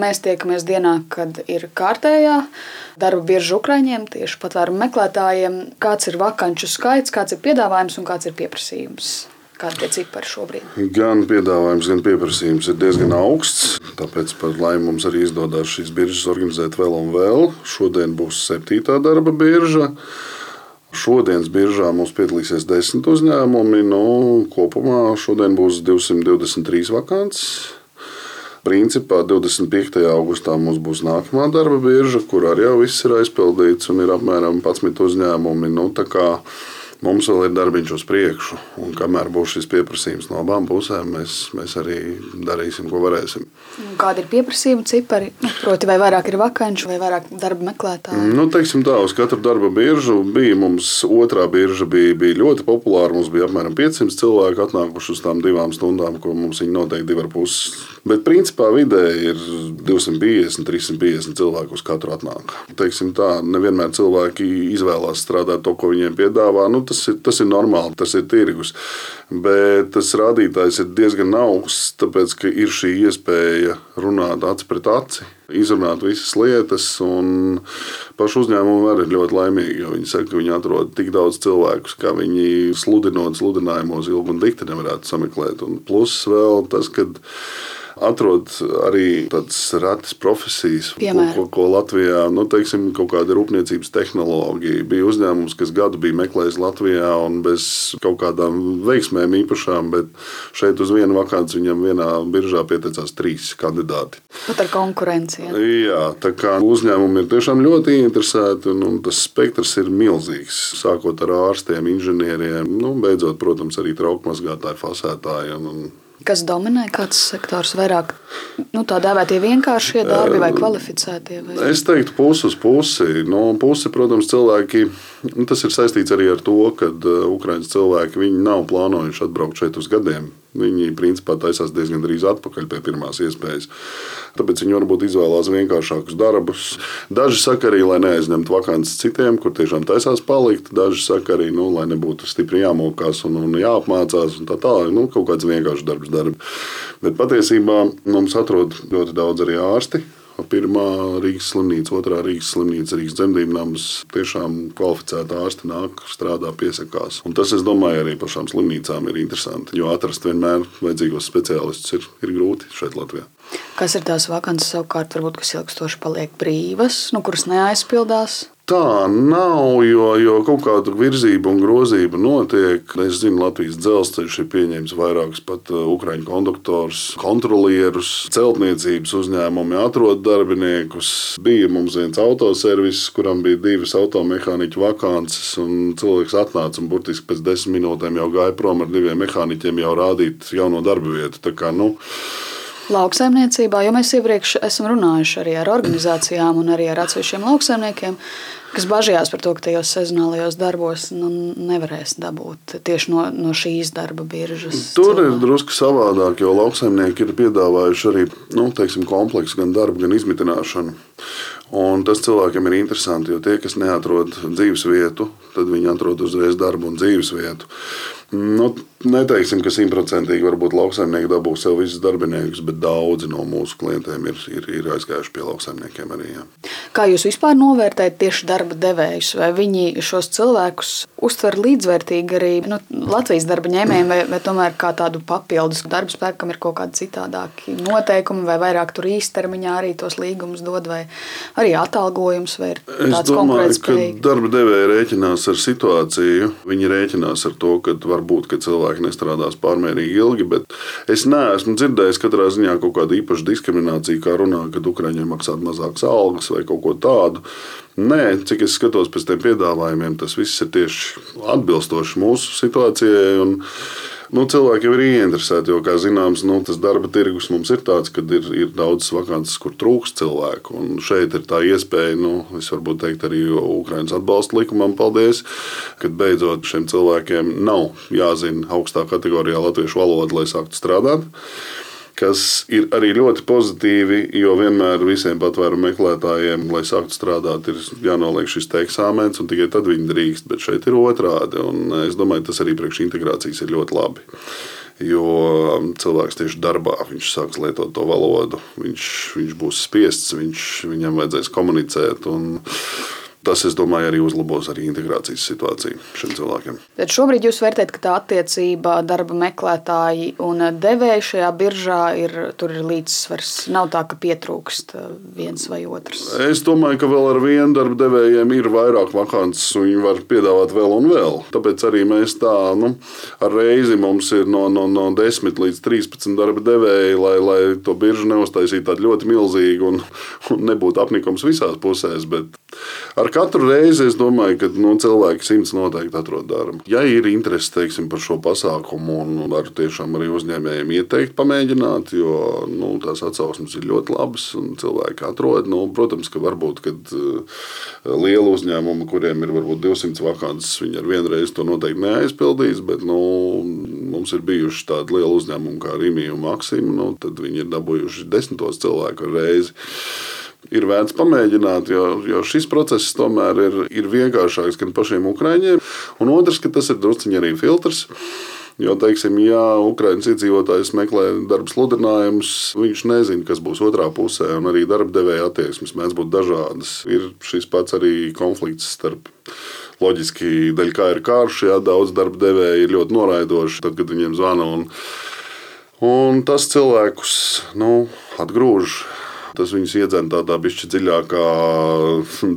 Mēs tiekamies dienā, kad ir kārtējā darba birža Ukraiņiem, tieši patvērumu meklētājiem. Kāds ir vakanču skaits, kāds ir piedāvājums un kāds ir pieprasījums? Kādi ir cipari šobrīd? Gan piedāvājums, gan pieprasījums ir diezgan augsts. Tāpēc par laimi mums arī izdodas šīs biržas organizēt vēl un vēl. Šodien būs septītā darba birža. Šodienas biržā mums piedalīsies desmit uzņēmumi. Nu, kopumā šodien būs 223 vakants. Principā 25. augustā mums būs nākamā darba birža, kur arī jau viss ir aizpildīts un ir apmēram 11 uzņēmumi. Nu, mums vēl ir darbiņš uz priekšu. Un kamēr būs šis pieprasījums no abām pusēm, mēs, mēs arī darīsim, ko varēsim. Kāda ir pieprasījuma cipari? Proti, vai vairāk ir vakanču vai vairāk darba meklētāju? Nu, teiksim tā, uz katru darba biržu bija mums otrā birža bija, bija ļoti populāra. Mums bija apmēram 500 cilvēku atnākuši uz tām divām stundām, ko mums viņi noteikti divi ar pusi. Bet principā vidēji ir 250, 350 cilvēku uz katru atnāk. Teiksim tā, nevienmēr cilvēki izvēlās strādāt to, ko viņiem piedāvā. Nu, tas ir, tas ir normāli, tas ir tirgus. Bet tas rādītājs ir diezgan augsts, tāpēc ka ir šī iespēja runāt aci pret aci, izrunāt visas lietas. Paši uzņēmumi arī ir ļoti laimīgi, viņi saka, ka viņi atrod tik daudz cilvēku, kā viņi sludinot sludinājumos ilgi un dikti nevarētu sameklēt. Un plus vēl tas, ka atrod arī tādas retas profesijas, Piemēram. ko, ko, Latvijā, nu, teiksim, kaut kāda rūpniecības tehnoloģija. Bija uzņēmums, kas gadu bija meklējis Latvijā un bez kaut kādām veiksmēm īpašām, bet šeit uz vienu vakanci viņam vienā biržā pieteicās trīs kandidāti. Pat ar konkurenci. Ja? Jā, tā kā uzņēmumi ir tiešām ļoti interesēti un, un tas spektrs ir milzīgs. Sākot ar ārstiem, inženieriem, nu, beidzot, protams, arī trauku mazgātāji, fasētāji. Un, un Kas dominē, kāds sektors vairāk nu, tā dēvētie vienkāršie darbi vai kvalificētie? Vai? Es teiktu, pusi uz pusi. Nu, pusi, protams, cilvēki. Nu, tas ir saistīts arī ar to, ka Ukraiņas cilvēki nav plānojuši atbraukt šeit uz gadiem. Viņi principā taisās diezgan drīz atpakaļ pie pirmās iespējas. Tāpēc viņi varbūt izvēlās vienkāršākus darbus. Daži saka arī, lai neaizņemtu vakances citiem, kur tiešām taisās palikt. Daži saka arī, nu, lai nebūtu stipri jāmokās un, un jāapmācās un tā tālāk. Nu, kaut kāds vienkāršs darbs darbi. Bet patiesībā mums atrod ļoti daudz arī ārsti Pirmā Rīgas slimnīca, otrā Rīgas slimnīca, Rīgas dzemdību nams. Tiešām kvalificēta ārste nāk, strādā, piesakās. Un tas, es domāju, arī pašām slimnīcām ir interesanti, jo atrast vienmēr vajadzīgos speciālistus ir, ir grūti šeit Latvijā. Kas ir tās vakances savukārt, varbūt, kas ilgstoši paliek brīvas, nu, kuras neaizpildās? Tā nav, jo, jo kaut kāda virzība un grozība notiek. Es zinu, Latvijas dzelzceļš ir pieņēmis vairākus pat uh, ukrāņu konduktors, kontrolierus, celtniecības uzņēmumi atrod darbiniekus. Bija mums viens autoservis, kuram bija divas automehāniķu vakances, un cilvēks atnāca un burtiski pēc desmit minūtēm jau gāja prom ar diviem mehāniķiem, jau rādīt jauno darba vietu. Tā kā, nu, lauksaimniecībā, jo mēs iepriekš esam runājuši arī ar organizācijām un arī ar atsevišķiem lauksaimniekiem, kas bažījās par to, ka tajos sezonālajos darbos nu, nevarēs dabūt tieši no, no šīs darba biržas. Tur cilvēku. ir drusku savādāk, jo lauksaimnieki ir piedāvājuši arī nu, teiksim, kompleksu gan darbu, gan izmitināšanu. Un tas cilvēkiem ir interesanti, jo tie, kas neatrod dzīves vietu, tad viņi atrod uzreiz darbu un dzīves vietu. Nu, neteiksim, ka simtprocentīgi varbūt lauksaimnieki dabūs sev visus darbiniekus, bet daudzi no mūsu klientiem ir, ir, ir aizgājuši pie lauksaimniekiem arī. Jā. Kā jūs vispār novērtējat tieši darba devējus? Vai viņi šos cilvēkus uztver līdzvērtīgi arī nu, Latvijas darba ņēmējiem, vai, vai tomēr kā tādu papildus darba spēku, kam ir kaut kādi citādāki noteikumi, vai vairāk tur īstermiņā arī tos līgumus dod, vai arī atalgojums, vai tāds konkurēts? Darba devēja rēķinās ar situāciju. Viņi rēķinās ar to, ka var būt, ka cilvēki nestrādās pārmērīgi ilgi, bet es neesmu dzirdējis katrā ziņā kaut kādu īpašu diskrimināciju, kā runā, ka Ukraiņiem maksāt mazākas algas vai kaut ko tādu. Nē, cik es skatos pēc tiem piedāvājumiem, tas viss ir tieši atbilstoši mūsu situācijai. Nu, cilvēki jau ir ieinteresēti, jo, kā zināms, nu, tas darba tirgus mums ir tāds, ka ir, ir daudz vakances, kur trūkst cilvēku. Un šeit ir tā iespēja, nu, es varbūt teikt, arī Ukraiņas atbalsta likumam, paldies, ka beidzot šiem cilvēkiem nav jāzina augstā kategorijā latviešu valoda, lai sāktu strādāt kas ir arī ļoti pozitīvi, jo vienmēr visiem patvērumu meklētājiem, lai sāktu strādāt, ir jānoliek šis eksāmens, un tikai tad viņi drīkst. Bet šeit ir otrādi, un es domāju, tas arī priekš integrācijas ir ļoti labi. Jo cilvēks tieši darbā sāks lietot to valodu, viņš, viņš būs spiests, viņš, viņam vajadzēs komunicēt. Un, Tas, es domāju, arī uzlabos arī integrācijas situāciju šiem cilvēkiem. Tad šobrīd jūs vērtējat, ka tā attiecība darba meklētāji un devēji šajā biržā ir, ir līdzsvars. Nav tā, ka pietrūkst viens vai otrs. Es domāju, ka vēl ar vienu darba devējiem ir vairāk vakances, un viņi var piedāvāt vēl un vēl. Tāpēc arī mēs tā nu, ar reizi mums ir no, no, no 10 līdz 13 darba devēji, lai, lai to biržu neuztaisītu tādu ļoti milzīgu un, un nebūtu apnikums visās pusēs. Bet ar katru reizi es domāju, ka nu, cilvēki simts noteikti atrod darbu. Ja ir interese teiksim, par šo pasākumu, un varu tiešām arī uzņēmējiem ieteikt, pamēģināt, jo nu, tās atsauksmes ir ļoti labas un cilvēki atrod. Nu, protams, ka varbūt kad, uh, liela uzņēmuma, kuriem ir varbūt 200 vakances, viņi ar vienu reizi to noteikti neaizpildīs. Bet nu, mums ir bijuši tādi lieli uzņēmumi kā Rīgija un Maksima. Nu, tad viņi ir dabūjuši desmitos cilvēku reizi ir vērts pamēģināt, jo, jo šis process tomēr ir, ir vienkāršāks gan pašiem ukrāņiem, un otrs, ka tas ir drusciņi arī filtrs. Jo, teiksim, ja Ukraiņas iedzīvotājs meklē darba sludinājumus, viņš nezina, kas būs otrā pusē, un arī darba devēja attieksmes mēdz būt dažādas. Ir šis pats arī konflikts starp loģiski, daļai kā ir karš, ja daudz darba devēja ir ļoti noraidoši, tad, kad viņiem zvana. Un, un tas cilvēkus nu, atgrūž Tas viņus iedzen tādā bišķi dziļākā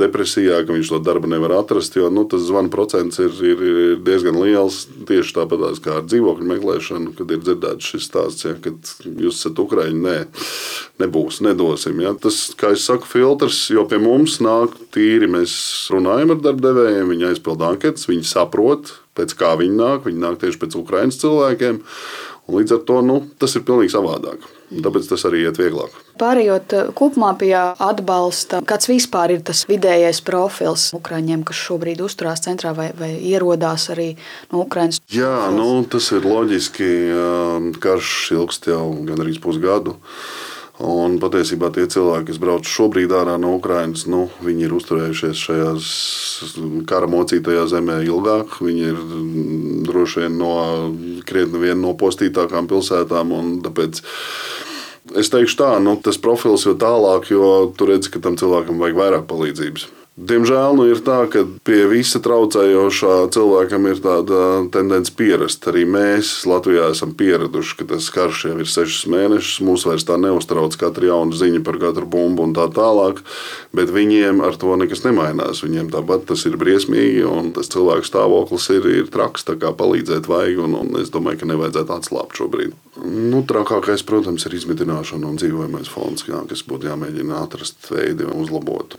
depresijā, ka viņš to darbu nevar atrast. Jo nu, tas zvanu procents ir, ir, ir diezgan liels. Tieši tāpat kā ar dzīvokļu meklēšanu, kad ir dzirdēts šis stāsts, ja, kad jūs esat Ukraiņi. Nē, nebūs, nedosim. Ja. Tas, kā jau saku, filtrs, jo pie mums nāk tīri. Mēs runājam ar darbdevējiem, viņi aizpild anketas, viņi saprot, pēc kā viņi nāk. Viņi nāk tieši pēc Ukraiņas cilvēkiem. Līdz ar to nu, tas ir pilnīgi savādāk. Tāpēc tas arī iet vieglāk. Pārējot eh, kopumā pie atbalsta, kāds vispār ir tas vidējais profils Ukrāņiem, kas šobrīd uzturās centrā vai, vai ierodās arī no Ukraiņas? Jā, nu, tas ir loģiski. Karš ilgst jau gandrīz pusgadu. Un patiesībā tie cilvēki, kas brauc šobrīd ārā no Ukrainas, nu, viņi ir uzturējušies šajās kara mocītajā zemē ilgāk. Viņi ir mm, droši vien no krietni vien no postītākām pilsētām. Tāpēc es teikšu tā, nu, tas profils jau tālāk, jo tur redz, ka tam cilvēkam vajag vairāk palīdzības. Diemžēl nu ir tā, ka pie visa traucējošā cilvēkam ir tāda tendence pierast. Arī mēs Latvijā esam pieraduši, ka tas karš jau ir sešus mēnešus. Mūs vairs tā neuztrauc katra jauna ziņa par katru bumbu un tā tālāk. Bet viņiem ar to nekas nemainās. Viņiem tāpat tas ir briesmīgi un tas cilvēku stāvoklis ir, ir traks. Tā kā palīdzēt vajag un, un es domāju, ka nevajadzētu atslābt šobrīd. Nu, trakākais, protams, ir izmitināšana un dzīvojamais fonds, jā, kas būtu jāmēģina atrast veidi un uzlabot.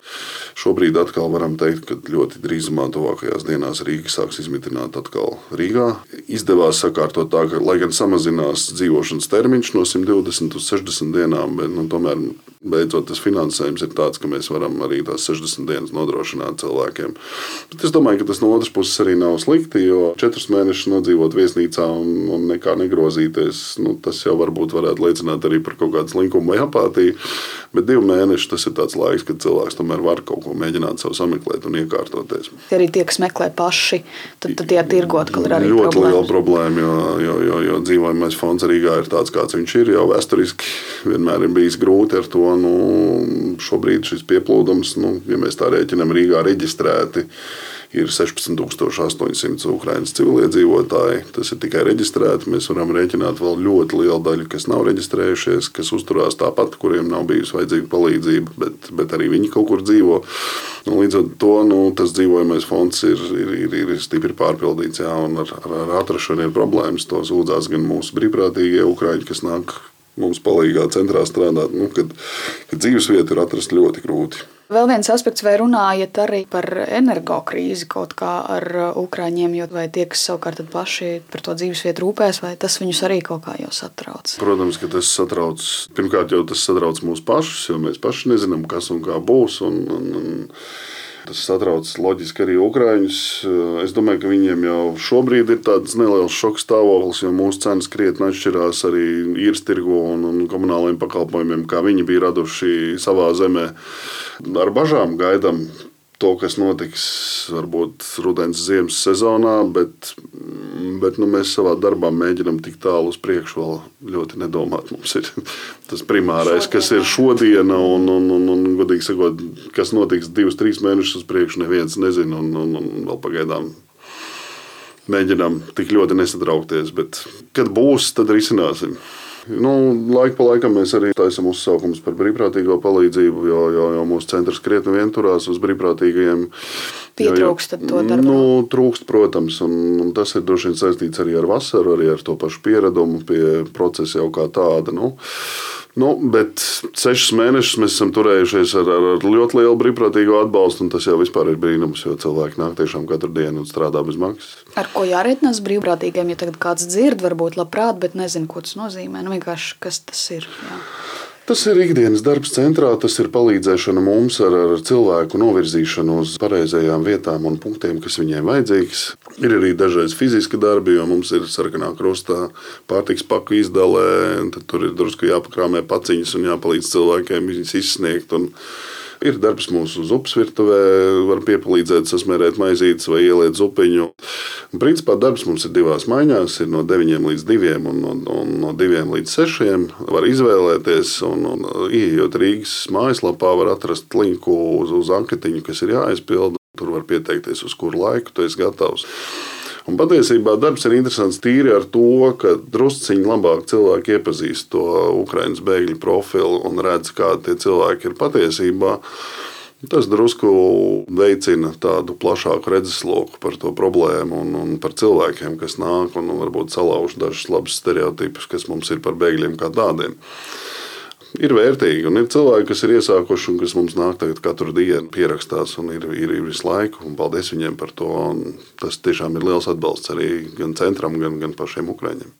Šobrīd atkal varam teikt, ka ļoti drīzumā, tuvākajās dienās Rīga sāks izmitināt atkal Rīgā. Izdevās sakārtot tā, ka, lai gan samazinās dzīvošanas termiņš no 120 uz 60 dienām, bet nu, tomēr beidzot tas finansējums ir tāds, ka mēs varam arī tās 60 dienas nodrošināt cilvēkiem. Bet es domāju, ka tas no otras puses arī nav slikti, jo četrus mēnešus nodzīvot viesnīcā un, un nekā negrozīties, nu, tas jau varbūt varētu liecināt arī par kaut kādu slinkumu vai apātiju. Bet divi mēneši tas ir tāds laiks, kad cilvēks tomēr var kaut ko mēģināt sev sameklēt un iekārtoties. Ja arī tie, kas meklē paši, tad, tad tie tirgo atkal ir arī ļoti problēmas. liela problēma, jo, jo, jo, jo dzīvojamais fonds Rīgā ir tāds, kāds viņš ir jau vēsturiski. Vienmēr ir bijis grūti ar to nu, šobrīd šis pieplūdums, nu, ja mēs tā rēķinām, Rīgā reģistrēti. Ir 16,800 Ukrāņu civiliedzīvotāji. Tas ir tikai reģistrēti. Mēs varam rēķināt vēl ļoti lielu daļu, kas nav reģistrējušies, kas uzturās tāpat, kuriem nav bijusi vajadzīga palīdzība, bet, bet arī viņi kaut kur dzīvo. Un līdz ar to nu, tas dzīvojamais fonds ir, ir, ir, ir stipri pārpildīts. Jā, ar, ar, ar atrašanu ir problēmas. To sūdzās gan mūsu brīvprātīgie ukrāņi, kas nāk mums palīdzā centrā strādāt, nu, kad, kad dzīvesvieta ir atrast ļoti grūti. Vēl viens aspekts, vai runājat arī par energokrīzi kaut kā ar ukrāņiem, jo vai tie, kas savukārt paši par to dzīvesvietu rūpēs, vai tas viņus arī kaut kā jau satrauc? Protams, ka tas satrauc. Pirmkārt, jau tas satrauc mūs pašus, jo mēs paši nezinām, kas un kā būs. Un, un, un Tas satrauc loģiski arī Ukrāņus. Es domāju, ka viņiem jau šobrīd ir tāds neliels šoks stāvoklis, jo mūsu cenas krietni atšķirās arī īres tirgu un, un komunālajiem pakalpojumiem, kā viņi bija raduši savā zemē. Ar bažām gaidām to, kas notiks varbūt rudens, ziemas sezonā, bet Bet nu, mēs savā darbā mēģinām tik tālu uz priekšu, vēl ļoti nedomāt. Mums ir tas primārais, kas ir šodiena, un, un, un, un godīgi sakot, kas notiks divus, trīs mēnešus uz priekšu, neviens nezina. Un, un, un vēl pagaidām mēģinām tik ļoti nesatraukties. Bet, kad būs, tad risināsim. Nu, laika pa laikam mēs arī taisām uzsaukumus par brīvprātīgo palīdzību, jo, jo, jo mūsu centrs krietni vien turās uz brīvprātīgajiem. Pietrūkst to darbu? Nu, trūkst, protams, un, un tas ir droši vien saistīts arī ar vasaru, arī ar to pašu pieradumu pie procesa jau kā tāda. Nu, Nu, bet sešus mēnešus mēs esam turējušies ar, ar, ar ļoti lielu brīvprātīgo atbalstu, un tas jau ir brīnums, jo cilvēki nāk tiešām katru dienu un strādā bez maksas. Ar ko jārēķinās brīvprātīgiem, ja kāds dzird, varbūt labprāt, bet nezinu, ko tas nozīmē? Nu, kas tas ir? Jā. Tas ir ikdienas darbs centrā, tas ir palīdzēšana mums ar, ar cilvēku novirzīšanu uz pareizajām vietām un punktiem, kas viņiem vajadzīgs. Ir arī dažreiz fiziski darbi, jo mums ir sarkanā krustā pārtiks paku izdalē, tad tur ir drusku jāpakrāmē paciņas un jāpalīdz cilvēkiem viņas izsniegt. Un, Ir darbs mūsu upes virtuvē, var piepalīdzēt, sasmērēt maizītes vai ieliet zupiņu. Principā darbs mums ir divās maiņās, ir no 9 līdz 2 un, un, un no 2 līdz 6. Var izvēlēties, un, un ieejot Rīgas mājaslapā, var atrast linku uz, uz anketiņu, kas ir jāizpilda. Tur var pieteikties, uz kuru laiku tu esi gatavs. Un patiesībā darbs ir interesants tīri ar to, ka drusciņi labāk cilvēki iepazīst to Ukraiņas bēgļu profilu un redz, kādi tie cilvēki ir patiesībā. Tas drusku veicina tādu plašāku redzesloku par to problēmu un, un par cilvēkiem, kas nāk un varbūt salauž dažus labus stereotipus, kas mums ir par bēgļiem kā tādiem ir vērtīgi. Un ir cilvēki, kas ir iesākuši un kas mums nāk tagad katru dienu pierakstās un ir, ir, ir visu laiku. Paldies viņiem par to. Un tas tiešām ir liels atbalsts arī gan centram, gan, gan pašiem ukraiņiem.